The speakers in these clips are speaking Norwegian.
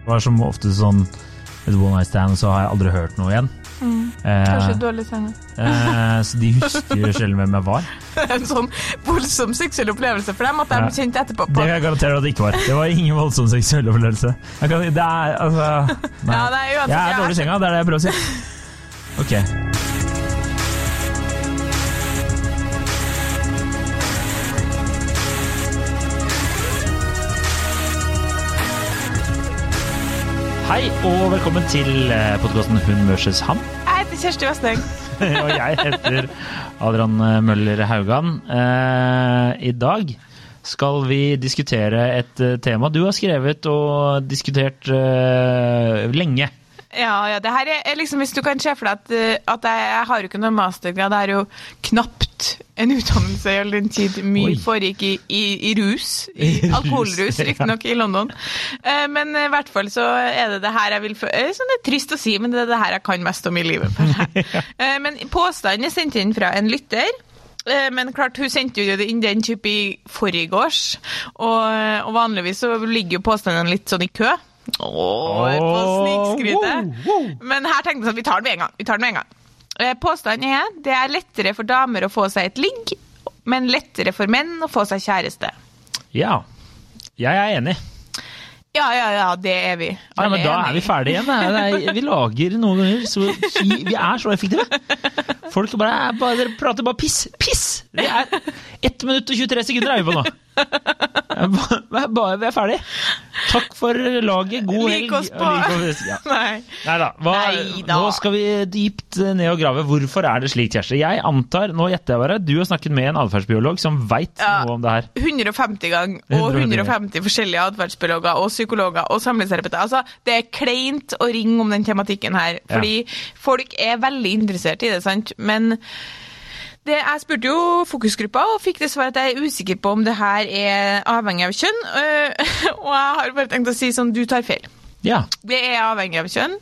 Det var som ofte sånn et one night stand, så har jeg aldri hørt noe igjen. Kanskje Eh, dårlig scene. eh, så de husker sjelden hvem jeg var. En sånn voldsom seksuell opplevelse for dem at de Ja. kjente etterpå Det kan jeg garantere at det ikke var. Det var ingen voldsom seksuell opplevelse. Jeg kan, det er altså nei. Ja, nei, uansett, Jeg jeg er dårlig i senga, det er det jeg prøver å si. Ok. Hei og velkommen til podkasten Hun versus han. Jeg heter Kjersti Vesteng. og jeg heter Adrian Møller Haugan. Eh, I dag skal vi diskutere et eh, tema du har skrevet og diskutert eh, lenge. Ja, ja, det her er, er liksom, Hvis du kan se for deg at, eh, at jeg, jeg har jo ikke noen mastergrad, det er jo knapt en utdannelse all den tid mye Oi. foregikk i, i, i rus. I alkoholrus, riktignok i London. Eh, Men i hvert fall så er det det her jeg vil eh, sånn Det er trist å si, men det er det her jeg kan mest om i livet. Eh, Men påstanden er sendt inn fra en lytter. Men klart, hun sendte jo det inn den type i forgårs, og, og vanligvis så ligger jo påstandene litt sånn i kø. Åh, på snikskrytet. Men her tenkte jeg at vi tar den med en gang. Vi tar den med en gang. Eh, Påstanden er det er lettere for damer å få seg et ligg, men lettere for menn å få seg kjæreste. Ja. Jeg er enig. Ja, ja, ja, det er vi. Ja, men da er vi ferdige igjen. Er- Vi lager noen ganger så Vi er så effektive. Folk bare, bare prater bare piss. Piss! Det er 1 minutt og 23 sekunder er vi på nå. Vi er, bare, vi er ferdig. Takk for laget. God helg. Lik oss på ja. Nei. Neida. Hva, Neida. Nå skal vi dypt ned og grave. Hvorfor er det slik, Kjersti? Jeg antar, nå gjetter jeg bare, du har snakket med en atferdsbiolog som veit Ja. noe om det her. 150 ganger, og 150 150 forskjellige atferdsbiologer og psykologer og samlingsterapeuter. Altså, det er kleint å ringe om den tematikken her, fordi folk er veldig interessert i det, sant? Men det, jeg spurte jo fokusgruppa og fikk det svaret at jeg er usikker på om det her er avhengig av kjønn. øh, og jeg har bare tenkt å si sånn, du tar feil. Ja. Det er avhengig av kjønn,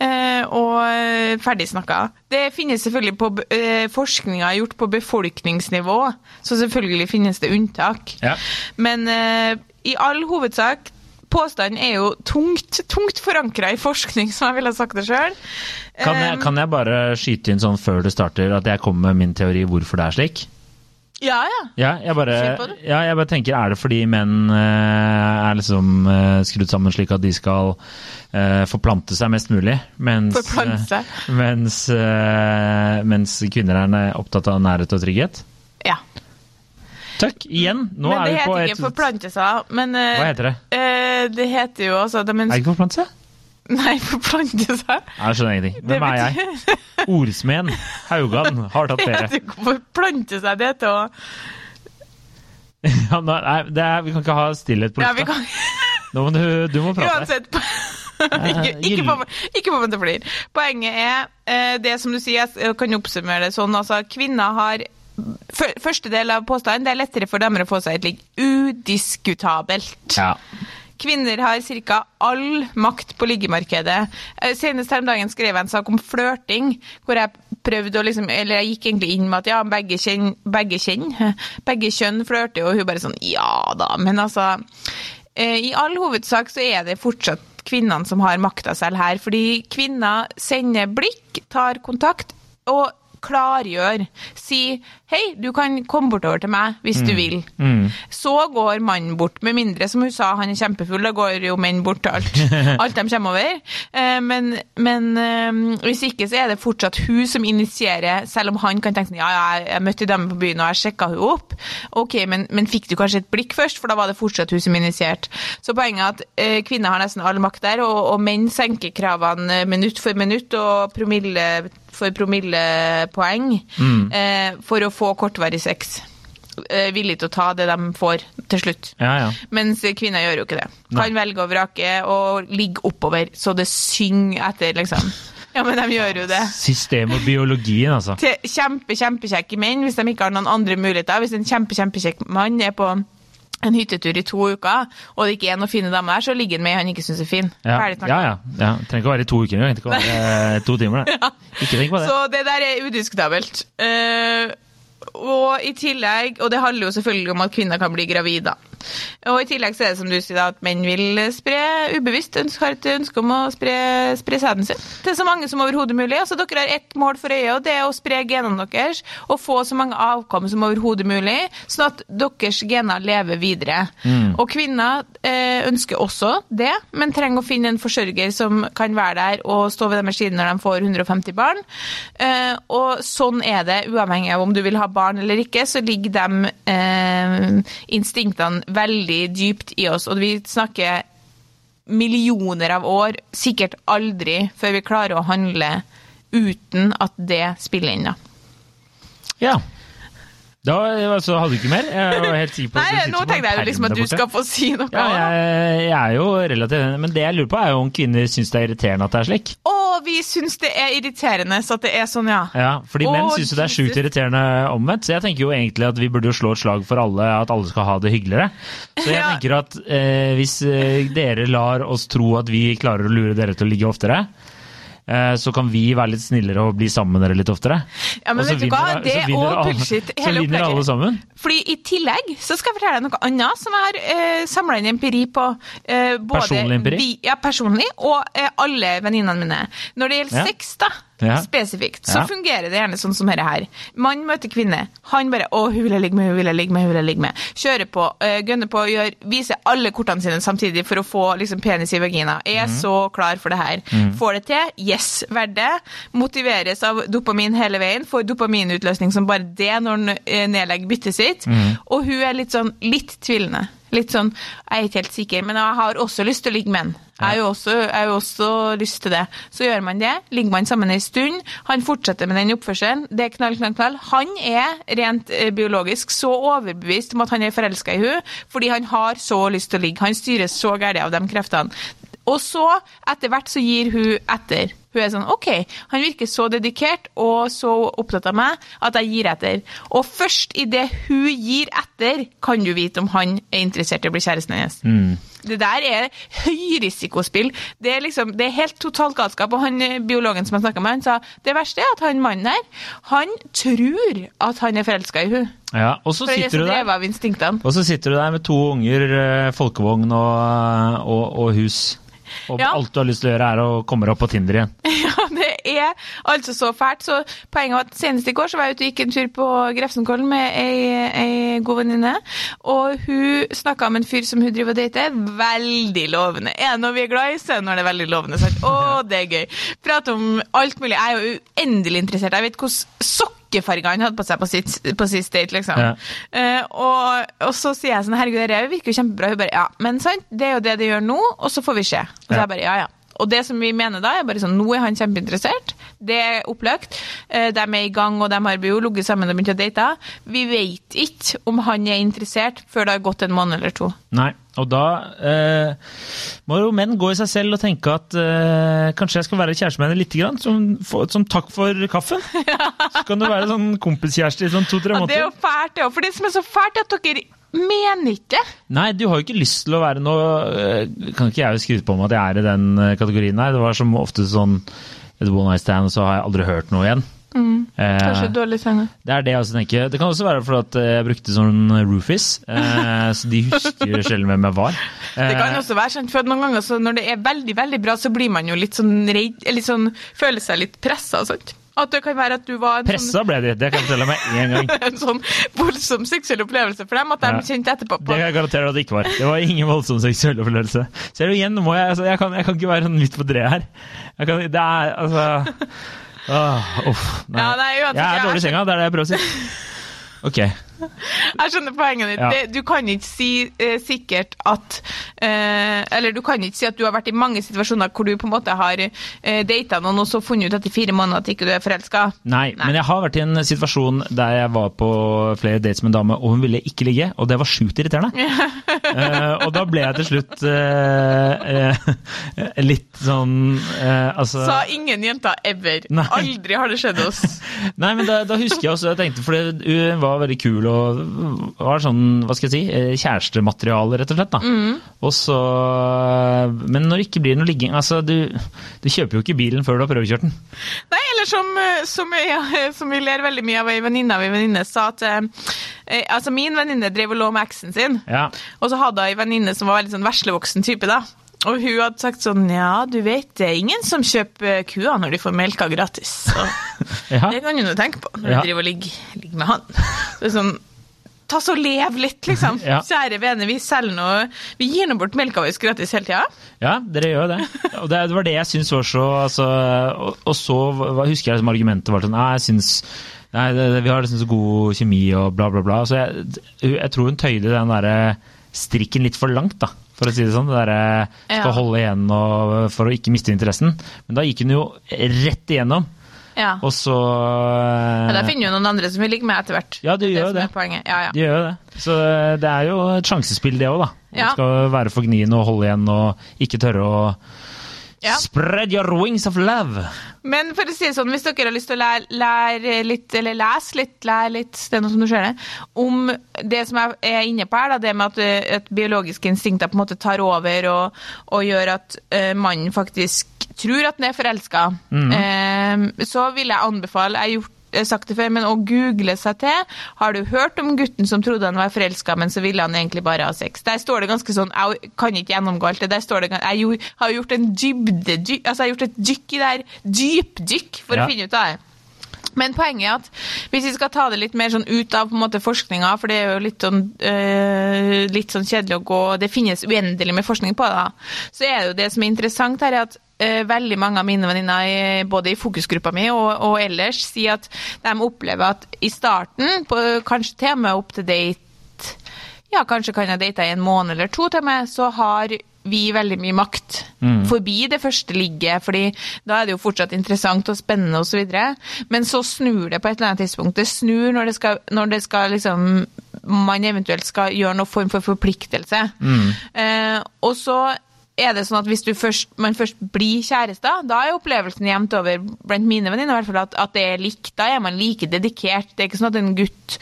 eh, og ferdig snakka. Det finnes selvfølgelig på eh, Forskninga gjort på befolkningsnivå, så selvfølgelig finnes det unntak. Ja. Men eh, i all hovedsak Påstanden er jo tungt, tungt forankra i forskning, som jeg ville sagt det sjøl. Kan kan jeg bare skyte inn sånn før du starter, at jeg kommer med min teori hvorfor det er slik? Ja, ja. Ja, jeg bare, ja, jeg bare tenker, er det fordi menn eh, er liksom eh, skrudd sammen slik at de skal uh, forplante seg mest mulig, mens, mens, uh, mens kvinner er opptatt av nærhet og trygghet? ja. Takk, igjen. Nå men det er på heter et ikke forplante seg. Men uh, Hva heter det? Uh, det heter jo altså det, men, Er det ikke forplante seg? Nei, forplante seg. Nei, Jeg skjønner ingenting. Det Hvem er jeg? Ordsmeden Haugan har tatt Det ferie. heter ikke forplante seg, det heter å Ja, nei, det er, vi kan ikke ha stillhet på Ja, vi lufta. må du, du må prate. Uansett. ikke, ikke, få, ikke få meg til å flire. Poenget er eh, det som du sier, jeg kan oppsummere det sånn. altså Kvinner har Første del av påstanden det er lettere for damer å få seg et ligg. Udiskutabelt. Ja. Kvinner har ca. all makt på liggemarkedet. Eh, Senest her om dagen skrev jeg en sak om flørting, hvor jeg prøvde å liksom Eller jeg gikk egentlig inn med at ja, begge kjenn, begge, kjenn, begge kjønn flørter, og hun bare sånn ja da, men altså eh, I all hovedsak så er det fortsatt kvinnene som har makta selv her, fordi kvinner sender blikk, tar kontakt og klargjør. Si 'hei, du kan komme bortover til meg hvis du vil'. Så går mannen bort, med mindre, som hun sa, han er kjempefull, da går jo menn bort til alt, alt de kommer over. Eh, Men, men eh, hvis ikke, så er det fortsatt hun som initierer, selv om han kan tenke sånn, ja, jeg- jeg møtte dame på byen og jeg sjekka hun opp. Ok, men, men fikk du kanskje et blikk først, for da var det fortsatt hun som initierte. Så poenget er at eh, kvinner har nesten all makt der, og, og menn senker kravene minutt for minutt og promille for promillepoeng eh, for å få kortvarig sex. Eh, villig til å ta det de får til slutt. Ja, ja. Mens kvinner gjør jo ikke det. Nei. Kan velge og vrake og ligge oppover, så det synger etter, liksom. Ja, men de gjør jo det. System og biologien, altså. Til kjempe, kjempekjekke menn, hvis de ikke har noen andre muligheter. Hvis en kjempe, kjempekjekk mann er på en hyttetur i to uker, og det ikke er noen fine damer der, så ligger han med ei han ikke syns er fin. Ja, Ferdig snakka. ja, ja. ja. Trenger ikke å være i to uker engang. Trenger ikke å være to timer. Det. Ikke tenk på det. Så det der er udiskutabelt. Eh, Og i tillegg, og det handler jo selvfølgelig om at kvinner kan bli gravide. Og i tillegg så er det som du sier da, at menn vil spre ubevisst, har et ønske om å spre, spre sæden sin til så mange som overhodet mulig. Altså Dere har ett mål for øyet, og det er å spre genene deres og få så mange avkom som overhodet mulig, sånn at deres gener lever videre. Mm. Og kvinner eh, ønsker også det, men trenger å finne en forsørger som kan være der og stå ved deres side når de får 150 barn. Eh, og sånn er det, uavhengig av om du vil ha barn eller ikke, så ligger de eh, instinktene veldig dypt i oss. Og vi snakker millioner av år, sikkert aldri før vi klarer å handle uten at det spiller inn. da. Ja. Da altså, hadde du ikke mer? Jeg var helt sikker på Nei, nå tenkte jeg jo liksom at du skal få si noe. Ja, jeg, jeg er jo relativt enig, men det jeg lurer på er jo om kvinner syns det er irriterende at det er slik. Å, vi syns det er irriterende så at det er sånn, ja. Ja, fordi Åh, menn syns jo det er sjukt irriterende omvendt, så jeg tenker jo egentlig at vi burde jo slå et slag for alle, at alle skal ha det hyggeligere. Så jeg Ja. tenker at eh, hvis eh, dere lar oss tro at vi klarer å lure dere til å ligge oftere, så kan vi være litt snillere og bli sammen med dere litt oftere. Ja, men Og vet du hva? Det er òg bullshit, Så hele vinner alle sammen. Fordi i tillegg så skal jeg fortelle deg noe annet som jeg har eh, samla inn empiri på. Eh, både Personlig empiri? Vi, ja, personlig, og eh, alle venninnene mine. Når det gjelder Ja. sex, da, Ja. spesifikt, så Ja. fungerer det gjerne sånn som dette her. Mann møter kvinne. Han bare 'Å, hun vil jeg ligge med, hun vil jeg ligge med', hun vil jeg ligge med. Kjører på, uh, gønner på, gjør, viser alle kortene sine samtidig for å få liksom, penis i vagina. Er mm. så klar for det her. Får det til. Yes, verdt det. Motiveres av dopamin hele veien. Får dopaminutløsning som bare det når han eh, nedlegger byttet sitt. Og hun er litt sånn litt tvilende. Litt sånn Jeg er ikke helt sikker, men jeg har også lyst til å ligge med han. Jeg har jo også, jeg jo også lyst til det. Så gjør man det. Ligger man sammen en stund. Han fortsetter med den oppførselen. Det er knall, knall, knall. Han er rent eh, biologisk så overbevist om at han er forelska i hun, fordi han har så lyst til å ligge. Han styres så gærent av de kreftene. Og så, etter hvert, så gir hun etter. Hun er sånn OK, han virker så dedikert og så opptatt av meg at jeg gir etter. Og først idet hun gir etter, kan du vite om han er interessert i å bli kjæresten hennes. Det der er høyrisikospill. Det er liksom, det er helt totalt galskap. Og han eh, biologen som jeg snakka med, han sa det verste er at han mannen her, han tror at han er forelska i hun. Ja, og så er sitter du der. Og så sitter du der med to unger, eh, folkevogn og, og, og hus. Og Ja. alt du har lyst til å gjøre, er å komme deg opp på Tinder igjen. Ja, det er altså så fælt. Så poenget var at senest i går så var jeg ute og gikk en tur på Grefsenkollen med ei, ei god venninne. Og hun snakka om en fyr som hun driver og dater. Veldig lovende. Er det noe vi er glad i, så er det når det er veldig lovende. Sagt. Å, det er gøy. Prate om alt mulig. Jeg er jo uendelig interessert. Jeg vet hvordan sokkefarger han hadde på seg på, sitt, på sist date, liksom. Ja. Uh, og, og så sier jeg sånn, herregud, det virker jo kjempebra. Hun bare, ja, men sant, det er jo det det gjør nå, og så får vi se. Og så Ja. jeg bare, ja, ja. Og det som vi mener da, er bare sånn, nå er han kjempeinteressert. Det er oppløkt. Eh, De er i gang, og de har jo ligget sammen og begynt å date. Vi vet ikke om han er interessert før det har gått en måned eller to. Nei, og da eh, må jo menn gå i seg selv og tenke at eh, kanskje jeg skal være kjæreste med henne litt, grann, som, for, som takk for kaffen. Så kan du være sånn kompiskjæreste i sånn to-tre Ja, det er måneder. jo fælt, det òg. For det som er så fælt, er at dere mener ikke. Nei, du har jo ikke lyst til å være noe eh, Kan ikke jeg jo skryte på meg at jeg er i den eh, kategorien her. Det var som ofte sånn et one night stand, og så har jeg aldri hørt noe igjen. Eh, Kanskje dårlig sanger. Det er det jeg også tenker. Det kan også være fordi at jeg brukte sånn roofies, eh, så de husker sjelden hvem jeg var. Det kan Eh, også være sant, for noen ganger så når det er veldig veldig bra, så blir man jo litt sånn redd, litt sånn, føler seg litt pressa. Sant? At det kan være at du var en Pressa ble de, det kan jeg fortelle meg en gang. sånn, en sånn voldsom seksuell opplevelse for dem, at de Ja. kjente etterpå Det kan jeg garantere at det ikke var. Det var ingen voldsom seksuell opplevelse. Ser du igjen, må jeg, altså, jeg, kan, jeg kan ikke være sånn midt på treet her. Kan, det er altså Åh, uff. Nei. Ja, nei, uansett, jeg er dårlig i senga, det er det jeg prøver å si. Ok. Jeg skjønner poenget ditt. Ja. Det, du kan ikke si eh, sikkert at eh, Eller du kan ikke si at du har vært i mange situasjoner hvor du på en måte har eh, data noen og så funnet ut etter fire måneder at ikke du er forelska. Nei, Nei. men jeg har vært i en situasjon der jeg var på flere dates med en dame, og hun ville ikke ligge, og det var sjukt irriterende. uh, og da ble jeg til slutt uh, uh, litt sånn Altså Sa ingen jenter ever. Nei. Aldri har det skjedd oss. Nei, men da, da husker jeg også jeg tenkte, for hun var veldig kul og var sånn, hva skal jeg si, eh, kjærestemateriale, rett og slett. da. Mm. Og så, Men når det ikke blir noe ligging altså, du, du kjøper jo ikke bilen før du har prøvekjørt den. Nei, eller som, eh, som, jeg, som vi ler veldig mye av ei venninne av ei venninne sa at eh, eh, Altså, min venninne drev og lå med eksen sin, Ja. og så hadde hun ei venninne som var veldig sånn veslevoksen type, da. Og hun hadde sagt sånn Ja, du vet, det er ingen som kjøper kua når de får melka gratis. Så Ja. det kan du nå tenke på når Ja. du driver og ligger, ligger med han. Så det er sånn Ta så lev litt, liksom. Ja. Kjære vene, vi selger noe Vi gir nå bort melka vår gratis hele tida. Ja, dere gjør det. Og det, det var det jeg syns var så altså, og, og så hva, husker jeg som argumentet var sånn Nei, jeg syns Nei, det, det, vi har liksom så god kjemi og bla, bla, bla. Så jeg, jeg tror hun tøyde den derre strikken litt for langt, da. For å si det sånn. Det derre skal Ja. holde igjen og, for å ikke miste interessen. Men da gikk hun jo rett igjennom. Ja. Og så Ja, da finner jo noen andre som vil ligge med etter hvert. Ja, de gjør det. er. Ja, ja. De gjør det. Så det er jo et sjansespill, det òg, da. Ja. skal være for gnien og holde igjen og ikke tørre å Ja. Spread your wings of love! Men for å si det sånn, hvis dere har lyst til å lære, lære litt, eller lese litt, lære litt, det er noe som du ser det, om det som jeg er inne på her, da, det med at, eh, at biologiske instinkter på en måte tar over og, og gjør at uh, mannen faktisk tror at han er forelska, eh, så vil jeg anbefale Jeg har gjort sagt det før, men å google seg til Har du hørt om gutten som trodde han var forelska, men så ville han egentlig bare ha sex? Der står det ganske sånn Jeg kan ikke gjennomgå alt det. Der står det Jeg har gjort en dybde... dy- Altså, jeg har gjort et dykk i det her. Dypdykk for Ja. å finne ut av det. Men poenget er at hvis vi skal ta det litt mer sånn ut av på forskninga, for det er jo litt sånn, øh, litt sånn kjedelig å gå Det finnes uendelig med forskning på det. Så er det jo det som er interessant her, er at øh, veldig mange av mine venninner, både i fokusgruppa mi og, og ellers, sier at de opplever at i starten, på, kanskje til og med opp til date ja, kanskje kan jeg date i en måned eller to til meg, så har vi veldig mye makt forbi det første ligget, fordi da er det jo fortsatt interessant og spennende videre. Men så snur det på et eller annet tidspunkt. Det snur når det skal, når det skal liksom man eventuelt skal gjøre noen form for forpliktelse. Eh, og så er det sånn at hvis du først, man først blir kjærester, da er opplevelsen jevnt over blant mine venninner i hvert fall at, at det er likt. Da er man like dedikert. Det er ikke sånn at en gutt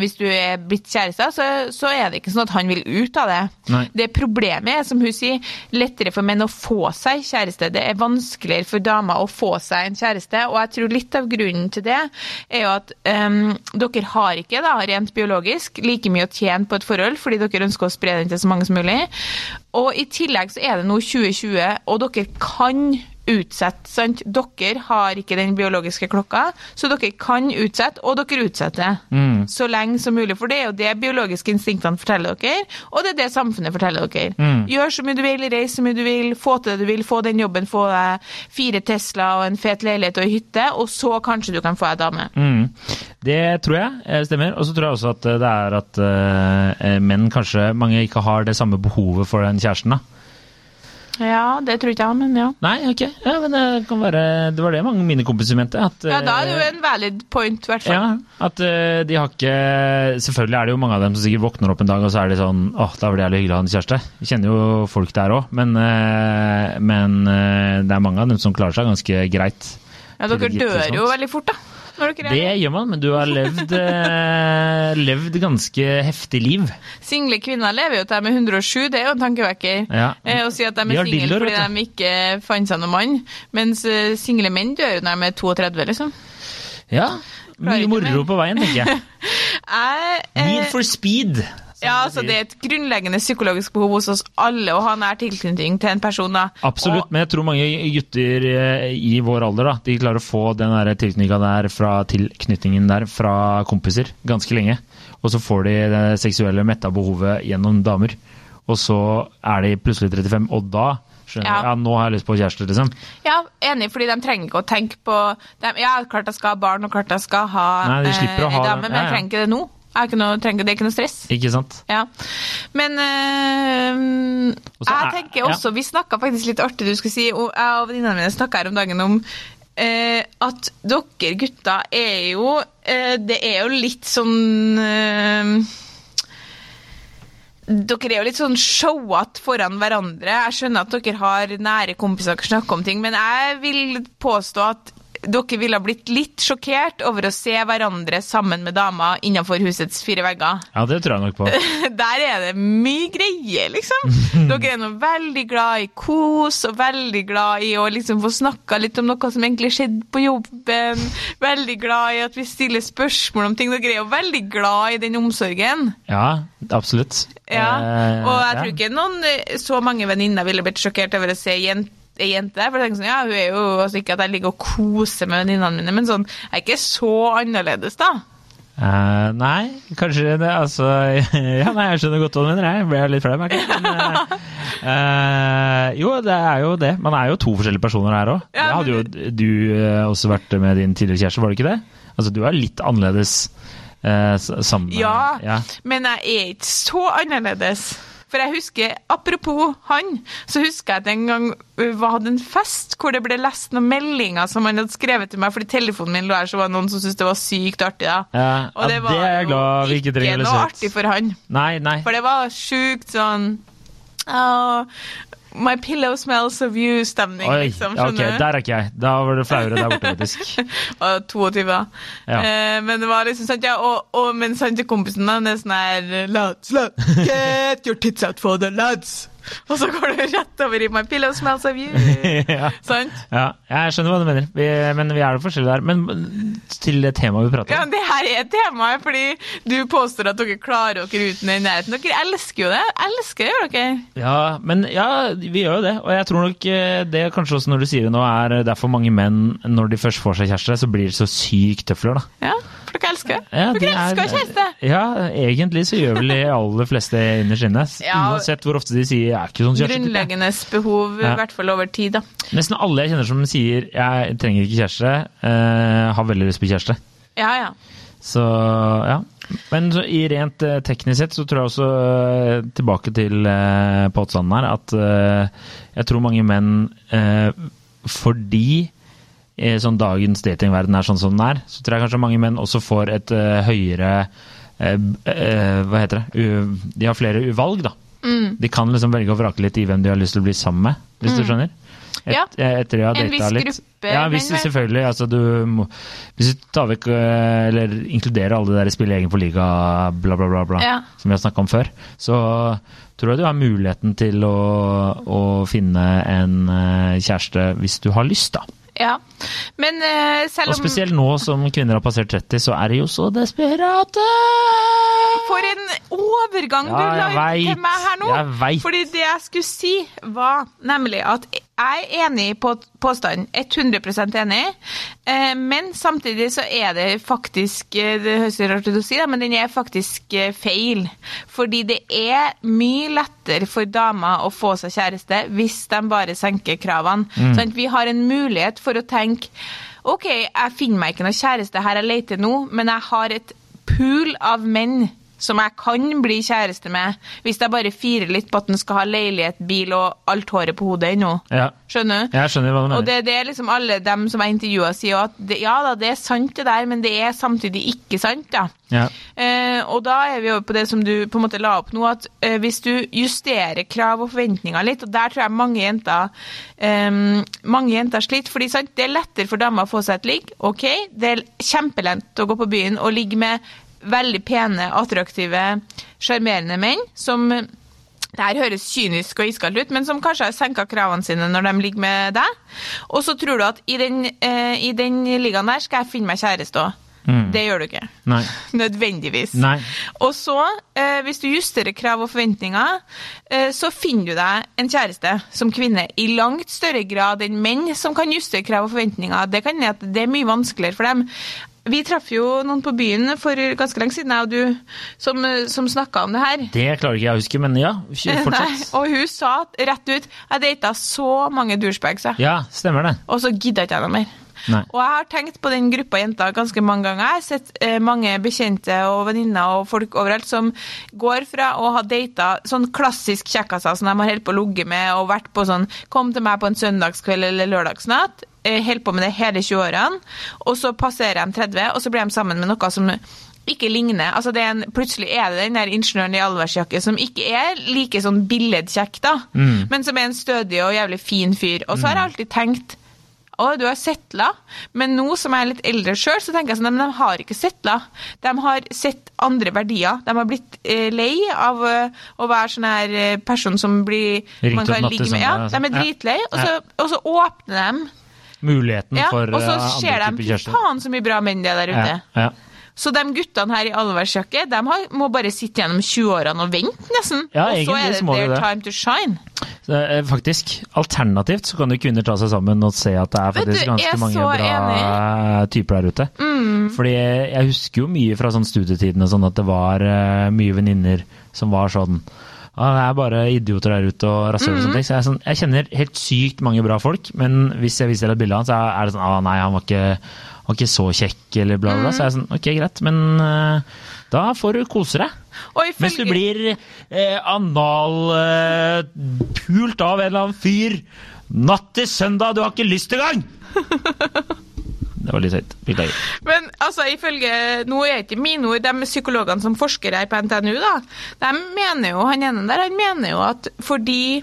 hvis du er blitt kjærester, så, så er det ikke sånn at han vil ut av det. Nei. Det problemet er, som hun sier, lettere for menn å få seg kjæreste. Det er vanskeligere for damer å få seg en kjæreste, og jeg tror litt av grunnen til det er jo at um, dere har ikke, da, rent biologisk, like mye å tjene på et forhold, fordi dere ønsker å spre den til så mange som mulig. Og i tillegg så er det nå 2020, og dere kan utsette, sant? Dere har ikke den biologiske klokka, så dere kan utsette, og dere utsetter så lenge som mulig. For det er jo det biologiske instinktene forteller dere, og det er det samfunnet forteller dere. Gjør så mye du vil, reis så mye du vil, få til det du vil, få den jobben, få deg fire Tesla og en fet leilighet og ei hytte, og så kanskje du kan få deg dame. Mm. Det tror jeg eh, stemmer. Og så tror jeg også at eh, det er at eh, menn kanskje mange ikke har det samme behovet for den kjæresten. da. Ja, det tror ikke jeg, men ja. Nei, ok. Ja, men det kan være Det var det mange mine kompiser mente. At, Ja, da er det jo eh, en valid point, i hvert fall. Ja, at uh, de har ikke Selvfølgelig er det jo mange av dem som sikkert våkner opp en dag og så er de sånn åh, da var det jævlig hyggelig å ha en kjæreste. Vi kjenner jo folk der òg, men, uh, men uh, det er mange av dem som klarer seg ganske greit. Ja, dere dør jo veldig fort, da. Når dere Det er gjør man, men du har levd, eh, levd ganske heftig liv. Single kvinner lever jo til de er 107, det er jo en tankevekker. Ja. Eh, Å si at de er single fordi de ikke fant seg noen mann. Mens eh, single menn dør jo når de er 32, liksom. Ja, mye moro på veien, tenker jeg. Jeg, eh, Need for speed. Ja, altså. Det er et grunnleggende psykologisk behov hos oss alle å ha nær tilknytning til en person. da. Absolutt, Og, men jeg tror mange gutter eh, i vår alder da, de klarer å få den der tilknytninga der fra tilknytningen der fra kompiser ganske lenge. Og så får de det seksuelle metta behovet gjennom damer. Og så er de plutselig 35, og da skjønner Ja. ja, nå har jeg lyst på kjæreste, liksom. ja, Enig, fordi de trenger ikke å tenke på de, Ja, klart jeg skal ha barn, og klart jeg skal ha Nei, de slipper å eh, ha dame, men jeg trenger ikke det nå. Noe, trenger, det er ikke noe stress. Ikke sant? Ja. Men øh, også, jeg tenker tenker ja. også Vi snakka faktisk litt artig, du skulle si, og jeg og venninnene mine snakka her om dagen om øh, at dere gutter er jo øh, Det er jo litt sånn dere er jo litt sånn showete foran hverandre. Jeg skjønner at dere har nære kompiser dere snakker om ting, men jeg vil påstå at dere ville ha blitt litt sjokkert over å se hverandre sammen med damer innenfor husets fire vegger. Ja, det tror jeg nok på. Der er det mye greier, liksom. Dere er nå veldig glad i kos, og veldig glad i å liksom få snakka litt om noe som egentlig skjedde på jobben. Veldig glad i at vi stiller spørsmål om ting. Dere er jo veldig glad i den omsorgen. Ja, absolutt. Ja, Eh, og jeg tror ikke noen eh, så mange venninner ville blitt sjokkert over å se jente ei jente der, for jeg tenker sånn, ja, hun er jo altså ikke at jeg ligger og koser med venninnene mine, men sånn, jeg er ikke så annerledes, da. Uh, nei, kanskje det, altså Ja, nei, jeg skjønner godt hva du mener. Jeg ble litt flau, merker jeg. Eh, jo, det er jo det. Man er jo to forskjellige personer her òg. Ja, det hadde jo du uh, også vært med din tidligere kjæreste, var det ikke det? Altså, du er litt annerledes sammen Ja, ja. men jeg er ikke så annerledes. For jeg husker, apropos han, så husker jeg at en gang vi hadde en fest hvor det ble lest noen meldinger som han hadde skrevet til meg, fordi telefonen min lå her, så var det noen som syntes det var sykt artig, da. Ja, Og ja, det er glad vi ikke å noe artig for han. Nei, nei. For det var sjukt sånn oh, My pillow smells of you-stemning, liksom. ja, ok, du? der er ikke jeg. Da var det flauere der borte, faktisk. Og 22, da. Ja. Eh, men det var liksom sant, ja, og, og mens han til kompisen da, det er sånn her Lads, lads, get your tits out for the lads! Og så går du rett over i My pillow smells of you. ja. Sant? ja, jeg skjønner hva du mener, vi, men vi er jo forskjellige der. Men til det temaet vi prater om. Ja, men det her er temaet, fordi du påstår at dere klarer dere uten den nærheten. Dere elsker jo det. Elsker det, gjør dere. Ja, men ja, vi gjør jo det. Og jeg tror nok eh, det kanskje også når du sier det nå, er derfor mange menn, når de først får seg kjæreste, så blir de så sykt tøfler, da. Ja, for dere elsker. Ja, dere er- elsker kjæreste. Ja, egentlig så gjør vel de aller fleste innerst inne. Ja. Uansett hvor ofte de sier 'jeg er ikke sånn kjæreste'. Grunnleggende behov, i hvert fall over tid, da. Nesten alle jeg kjenner som sier 'jeg trenger ikke kjæreste', uh, har veldig lyst på kjæreste. Ja, ja. Så ja. Men så, i rent uh, teknisk sett så tror jeg også, uh, tilbake til påstanden her, at jeg tror mange menn fordi sånn dagens datingverden er sånn som den er, så tror jeg kanskje mange menn også får et uh, høyere uh, eh, Hva heter det? De har flere valg, da. Mm. De kan liksom velge og vrake litt i hvem de har lyst til å bli sammen med, hvis du skjønner? Et, Ja. Etter jeg har En viss litt. gruppe Ja, hvis, menn, selvfølgelig. Altså, du må, hvis du tar vekk eller inkluderer alle de der spille egen for liga, bla, bla, bla, bla Ja. som vi har snakka om før, så tror jeg du har muligheten til å, å finne en kjæreste hvis du har lyst, da. Ja. Men uh, selv Og spesielt nå som kvinner har passert 30, så er de jo så desperate! For en overgang Ja, du la ut til meg her nå! Jeg vet. Fordi det jeg skulle si, var nemlig at jeg er enig på påstanden. 100% enig. Eh, Men samtidig så er det faktisk eh, Det høres rart ut å si, det, men den er faktisk eh, feil. Fordi det er mye lettere for damer å få seg kjæreste hvis de bare senker kravene. Mm. Sant? Vi har en mulighet for å tenke OK, jeg finner meg ikke noe kjæreste her jeg leter nå, men jeg har et pool av menn som jeg kan bli kjæreste med, hvis jeg bare firer litt på at den skal ha leilighet, bil og alt håret på hodet ennå. Ja, Skjønner du? jeg skjønner hva du Og det, det er liksom alle dem som jeg intervjua, sier at det, ja da, det er sant det der, men det er samtidig ikke sant, da. Ja. Eh, og da er vi over på det som du på en måte la opp nå, at eh, hvis du justerer krav og forventninger litt, og der tror jeg mange jenter eh, mange jenter sliter, fordi sant, det er lettere for damer å få seg et ligg, ok, det er kjempelent å gå på byen og ligge med veldig pene, attraktive, sjarmerende menn, som det her høres kynisk og iskaldt ut, men som kanskje har senka kravene sine når de ligger med deg. Og så tror du at i den, eh, i den ligaen der skal jeg finne meg kjæreste òg. Mm. Det gjør du ikke. Nei. Nødvendigvis. Nei. Og så, eh, hvis du justerer krav og forventninger, eh, så finner du deg en kjæreste som kvinne i langt større grad enn menn som kan justere krav og forventninger. Det kan det er mye vanskeligere for dem. Vi traff jo noen på byen for ganske lenge siden, jeg og du, som, som snakka om det her. Det klarer ikke jeg å huske, men ja, fortsatt. Nei, og hun sa rett ut jeg data så mange douchebags, jeg. Ja, stemmer det. og så gidda ikke jeg noe mer. Nei. Og jeg har tenkt på den gruppa jenter ganske mange ganger. Jeg har sett eh, mange bekjente og venninner og folk overalt som går fra å ha data sånn klassisk kjekkaser som de har holdt på å ligge med og vært på sånn Kom til meg på en søndagskveld eller lørdagsnatt. Eh, holdt på med det hele 20-årene. Og så passerer de 30, og så blir de sammen med noe som ikke ligner. Altså det er en, plutselig er det den der ingeniøren i allværsjakke som ikke er like sånn billedkjekk, da, men som er en stødig og jævlig fin fyr. Og så har jeg alltid tenkt å, du har settla. Men nå som jeg er litt eldre sjøl, så tenker jeg sånn, at de har ikke settla. De har sett andre verdier. De har blitt eh, lei av uh, å være sånn her eh, person som blir Ringt man kan ligge med. Ja, de er altså. dritlei, og så, og så åpner de. Muligheten Ja, for og så eh, ser andre de typer kjærester. faen så mye bra menn det er der ute. Ja, ja. Så de guttene her i allværsjakke, de har, må bare sitte gjennom 20-årene og vente, nesten. Ja, og så er det their det. time to shine. Så, eh, faktisk, alternativt så kan jo kvinner ta seg sammen og se at det er faktisk du, ganske er mange bra bra typer der ute. Mm. Fordi jeg husker jo mye fra sånn studietidene sånn at det var eh, mye venninner som var sånn det er bare idioter der ute og rasshøl og Mm. sånne ting. Så jeg, sånn, jeg kjenner helt sykt mange bra folk, men hvis jeg viser deg et bilde av han, så er det sånn ah, nei, han var ikke, var ikke så kjekk, eller bla, bla, bla. Så er jeg sånn ok, greit, men uh, da får du kose deg. Og Hvis du blir eh, analpult pult av en eller annen fyr natt til søndag, du har ikke lyst engang! Det var litt høyt. Beklager. Men altså, ifølge Nå er ikke mine ord, de psykologene som forsker her på NTNU, da, de mener jo, han ene der, han mener jo at fordi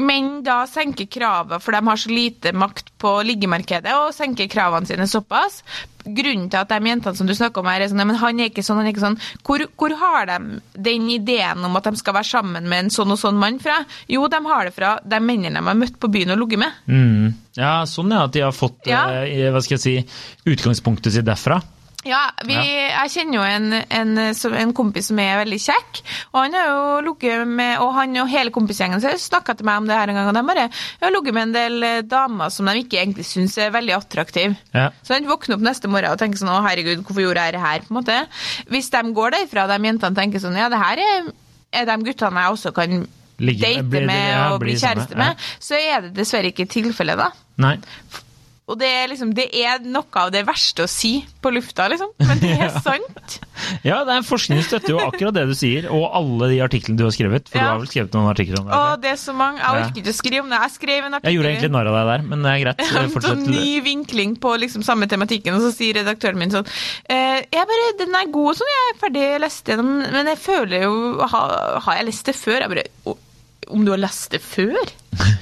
menn da senker kravet, for de har så lite makt på liggemarkedet, og senker kravene sine såpass. Grunnen til at de jentene som du snakker om her, er sånn, «Ja, men han er ikke sånn, han er ikke sånn. Hvor, hvor har de den ideen om at de skal være sammen med en sånn og sånn mann fra? Jo, de har det fra de mennene de har møtt på byen og ligget med. Mm. Ja, sånn ja, at de har fått Ja. eh, hva skal jeg si, utgangspunktet sitt derfra. Ja, vi, jeg kjenner jo en, en, en kompis som er veldig kjekk, og han har jo ligget med Og han og hele kompisgjengen snakka til meg om det her en gang, og de bare har ligget med en del eh, damer som de ikke egentlig syns er veldig attraktive. Ja. Så han våkner opp neste morgen og tenker sånn Å, herregud, hvorfor gjorde jeg det her? på en måte. Hvis de går derfra, de jentene tenker sånn Ja, det her er, er de guttene jeg også kan Ligge med, date bli- med ja, og bli kjæreste ja. med, så er det dessverre ikke tilfellet, da. Nei. Og det er liksom, det er noe av det verste å si på lufta, liksom. Men det er sant. Ja, det er forskning støtter jo akkurat det du sier, og alle de artiklene du har skrevet. For du har vel skrevet noen artikler om det? Å, det er så mange. Jeg Ja. orker ikke å skrive om det. Jeg skrev en artikkel Jeg gjorde egentlig narr av deg der, men det er greit. Fortsett. sånn ny vinkling på liksom samme tematikken, og så sier redaktøren min sånn eh, jeg bare, Den er god sånn, jeg er ferdig lest gjennom, men jeg føler jo ha, Har jeg lest det før? Jeg bare «Å, Om du har lest det før?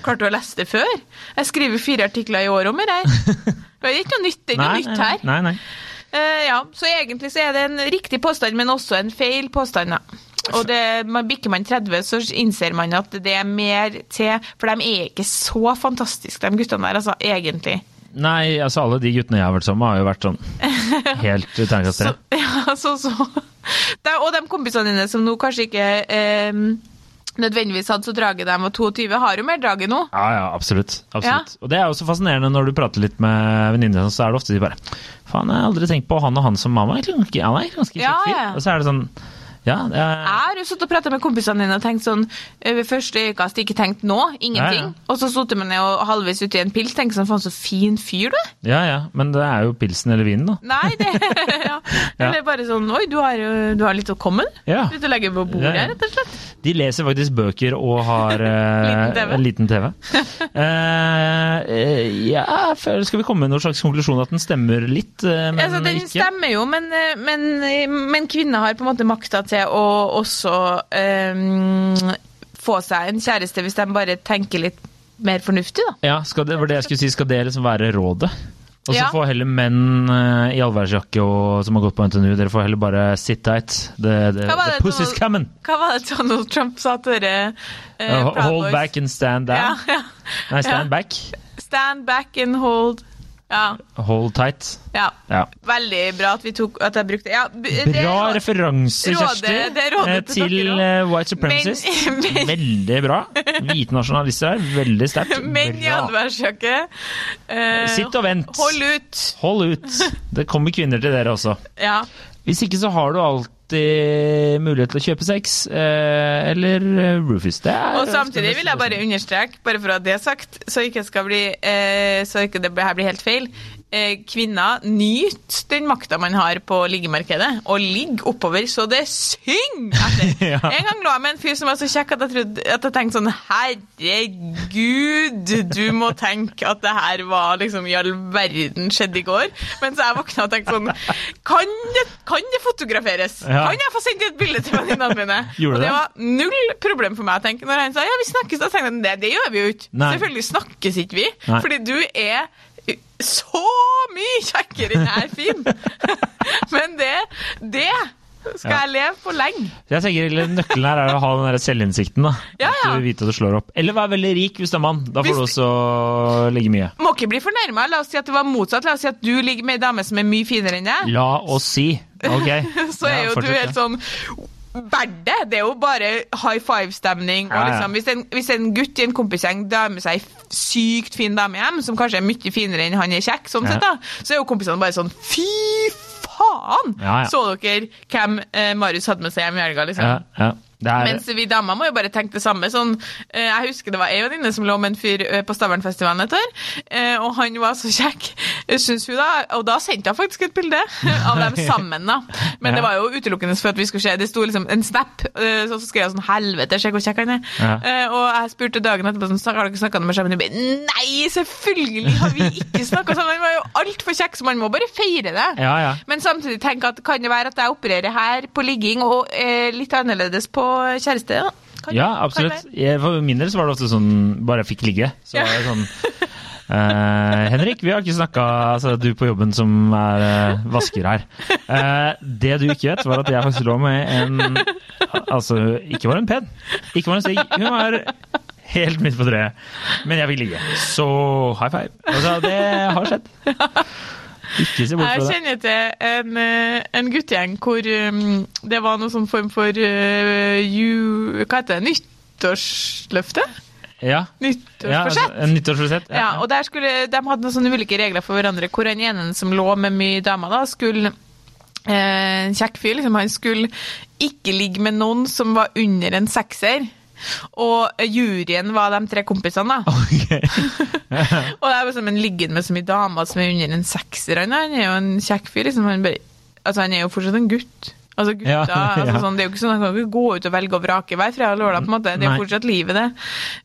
Klart du har lest det før? Jeg skriver fire artikler i året om det her. Det er ikke noe nytt, ikke noe Nei, nytt her. nei, nei. Uh, ja, så egentlig så er det en riktig påstand, men også en feil påstand. Da. Og det, man, bikker man 30, så innser man at det er mer til For de er ikke så fantastiske, de guttene der, altså, egentlig. Nei, altså alle de guttene jeg har vært sammen med, har jo vært sånn helt terningkast tre. Så, ja, så, så. Det, og de kompisene dine som nå kanskje ikke eh, nødvendigvis hadde så draget, dem Og 22, har jo mer draget nå. Ja, ja, absolutt. absolutt. Og det er jo så fascinerende når du prater litt med venninnene, så er det ofte de bare Faen, jeg har aldri tenkt på han og han som mamma. Han er ganske Ja, kjekk fyr. ja. Og så er det sånn Ja, det er, Jeg har jo sittet og pratet med kompisene dine og tenkt sånn ved første øyekast ikke tenkt nå, ingenting. Ja, ja. Og så satt man ned og halvveis uti en pils tenkt sånn faen så fin fyr du er. ja, ja. Men det er jo pilsen eller vinen, da. Nei, det ja. Eller bare sånn Oi, du har, du har litt å komme, med. Ja. Litt å legge på bordet, Ja, ja. rett og slett. De leser faktisk bøker og har uh, Liten TV. en liten TV. Eh, ja, skal vi komme med noen slags konklusjon at den stemmer litt, eh, men altså, den ikke? stemmer jo, men, men, men kvinner har på en måte makta til å også um, få seg en kjæreste hvis de bare tenker litt mer fornuftig, da. Ja, det var det jeg skulle si. Skal det liksom være rådet? Og så Ja. får heller menn uh, i allværsjakke som har gått på NTNU, dere får heller bare sit tight. The, the, Hva the det pussy's coming! Hva var det Donald Trump sa til dere? Uh, Uh, hold back and stand down. Ja, ja. Nei, stand back. Stand back and hold. Ja. Hold tight. ja. Ja. Veldig bra at, vi tok, at jeg brukte ja, Bra referanse, Kjersti, er rådet eh, til til eh, white supremacist. Men- men- Veldig bra. Hvite nasjonalister her, veldig sterkt. Men i Bra. allværsjakke. eh, Sitt og vent. Hold ut. Hold ut. Det kommer kvinner til dere også. Ja. Hvis ikke så har du alltid mulighet til å kjøpe sex, eh, eller eh, Rufus. Det er Og samtidig vil jeg bare understreke, bare for å ha det sagt, så ikke, skal bli, eh, så ikke det her blir helt feil. Eh, kvinner nyter den makta man har på liggemarkedet, og ligger oppover så det synger etter. Ja. En gang lå jeg med en fyr som var så kjekk at jeg, trodde, at jeg tenkte sånn Herregud, du må tenke at det her var liksom i all verden skjedde i går. Mens jeg våkna og tenkte sånn Kan det, kan det fotograferes? Ja. Kan jeg få sendt et bilde til venninnene mine? Gjorde og det det? var null problem for meg å tenke. Når han sa ja, vi snakkes, da tenkte jeg det, det gjør vi jo ikke. Selvfølgelig snakkes ikke vi, Nei. fordi du er så mye kjekkere enn jeg er fin! Men det, det skal Ja. jeg leve på lenge. Jeg tenker Nøkkelen her er å ha den der selvinnsikten. da. Ja, ja. At du vet at du slår opp. Eller være veldig rik hvis du er mann. Da får Hvis- du også ligge mye. Må ikke bli fornærma. La oss si at det var motsatt. La oss si at du ligger med ei dame som er mye finere enn deg. La oss si. Ok. Så er jo du helt sånn Verdt det! Det er jo bare high five-stemning. Ja, ja. liksom, hvis, en, hvis en gutt i en kompisgjeng med seg ei sykt fin dame hjem, som kanskje er mye finere enn han er kjekk, sånn sett da, så er jo kompisene bare sånn Fy faen! Så dere hvem eh, Marius hadde med seg hjem i helga? liksom? Ja, ja. Er, Mens vi damer må jo bare tenke det samme. Sånn, eh, jeg husker det var ei venninne som lå med en fyr eh, på Stavernfestivalen et år, eh, og han var så kjekk, syns hun da. Og da sendte hun faktisk et bilde av dem sammen, da. Men det var jo utelukkende for at vi skulle se. Det sto liksom en snap, så skrev jeg sånn 'helvete, se hvor kjekk han er'. Ja. Og jeg spurte dagen etterpå sånn, har dere snakka med sammen. Nei, selvfølgelig har vi ikke snakka sammen. Han var jo altfor kjekk, så man må bare feire det. ja, ja. Men samtidig tenk at kan det være at jeg opererer her på ligging og litt annerledes på kjæreste? da? Kan Ja, absolutt. Jeg, for min del så var det ofte sånn bare jeg fikk ligge. Så Ja. var det sånn eh, Henrik, vi har ikke snakka Altså, du på jobben som er eh, vasker her. Eh, det du ikke vet, var at jeg faktisk lå med en Altså, ikke var hun pen. Ikke var hun stygg. Hun var helt midt på treet. Men jeg fikk ligge. Så high five. Altså, det har skjedd. Ikke se bort Jeg fra det. kjenner til en, eh, en guttegjeng hvor um, det var noen sånn form for uh, ju, Hva heter det? Nyttårsløfte? Ja. Ja, altså, Nyttårsforsett? Ja, nyttårsforsett. Ja, og der skulle, De hadde noen sånne ulike regler for hverandre, hvor den ene som lå med mye damer, da, skulle eh, En kjekk fyr, liksom, han skulle ikke ligge med noen som var under en sekser. Og juryen var de tre kompisene, da. Okay. Og det er jo som en liggende med så mye damer som er under en sekser. Han, er jo en kjekk fyr. Liksom. Han, bare, altså, han er jo fortsatt en gutt. Altså, gutta, Ja, ja. altså, sånn, det er jo ikke sånn, Han kan ikke gå ut og velge og vrake hver fredag og lørdag. på en måte. Det er jo fortsatt livet, det.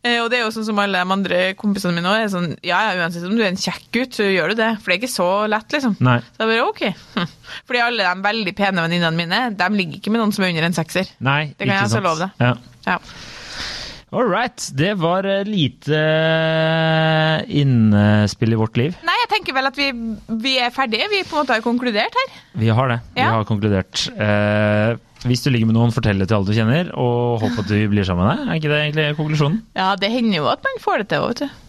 Eh, og det er jo sånn som alle de andre kompisene mine er sånn Ja, ja, uansett om du er en kjekk gutt, så gjør du det. For det er ikke så lett, liksom. Nei. Så jeg bare OK. Hm. Fordi alle de veldig pene venninnene mine, de ligger ikke med noen som er under en sekser. Nei, Det kan jeg altså love deg. Ja. Ja. All right. Det var eh, lite innspill innespill i vårt liv. Nei, jeg tenker vel at vi, vi er ferdige. Vi på en måte har konkludert her. Vi har det. Vi har konkludert. Eh, hvis du ligger med noen, fortell det til alle du kjenner, og håp at du blir sammen med deg. Er ikke det egentlig konklusjonen? Ja, det hender jo at man får det til òg, vet du.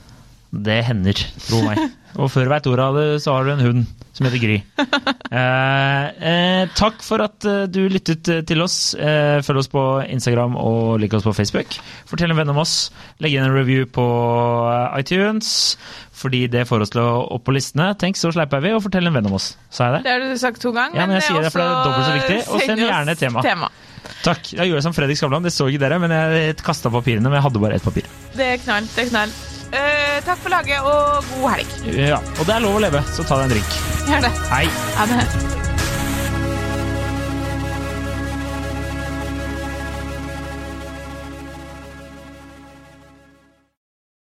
Det hender, tro meg. Og før veit ordet av det, så har du en hund som heter Gry. Eh, eh, takk for at eh, du lyttet eh, til oss. Eh, følg oss på Instagram og lik oss på Facebook. Fortell en venn om oss. Legg inn en review på eh, iTunes, fordi det får oss til å opp på listene. Tenk, så sleipe er vi, og fortell en venn om oss. Sa jeg det? Det har du sagt to ganger. Ja, men jeg sier det, for det er dobbelt så viktig. Og send gjerne et tema. tema. Takk. Jeg gjorde som Fredrik Skavlan, det så ikke dere, men jeg kasta papirene, men jeg hadde bare ett papir. Det er knall. Det er knall. Eh, takk for laget, og god helg. Ja, Og det er lov å leve, så ta deg en drink. Gjør det. Hei. Ha det.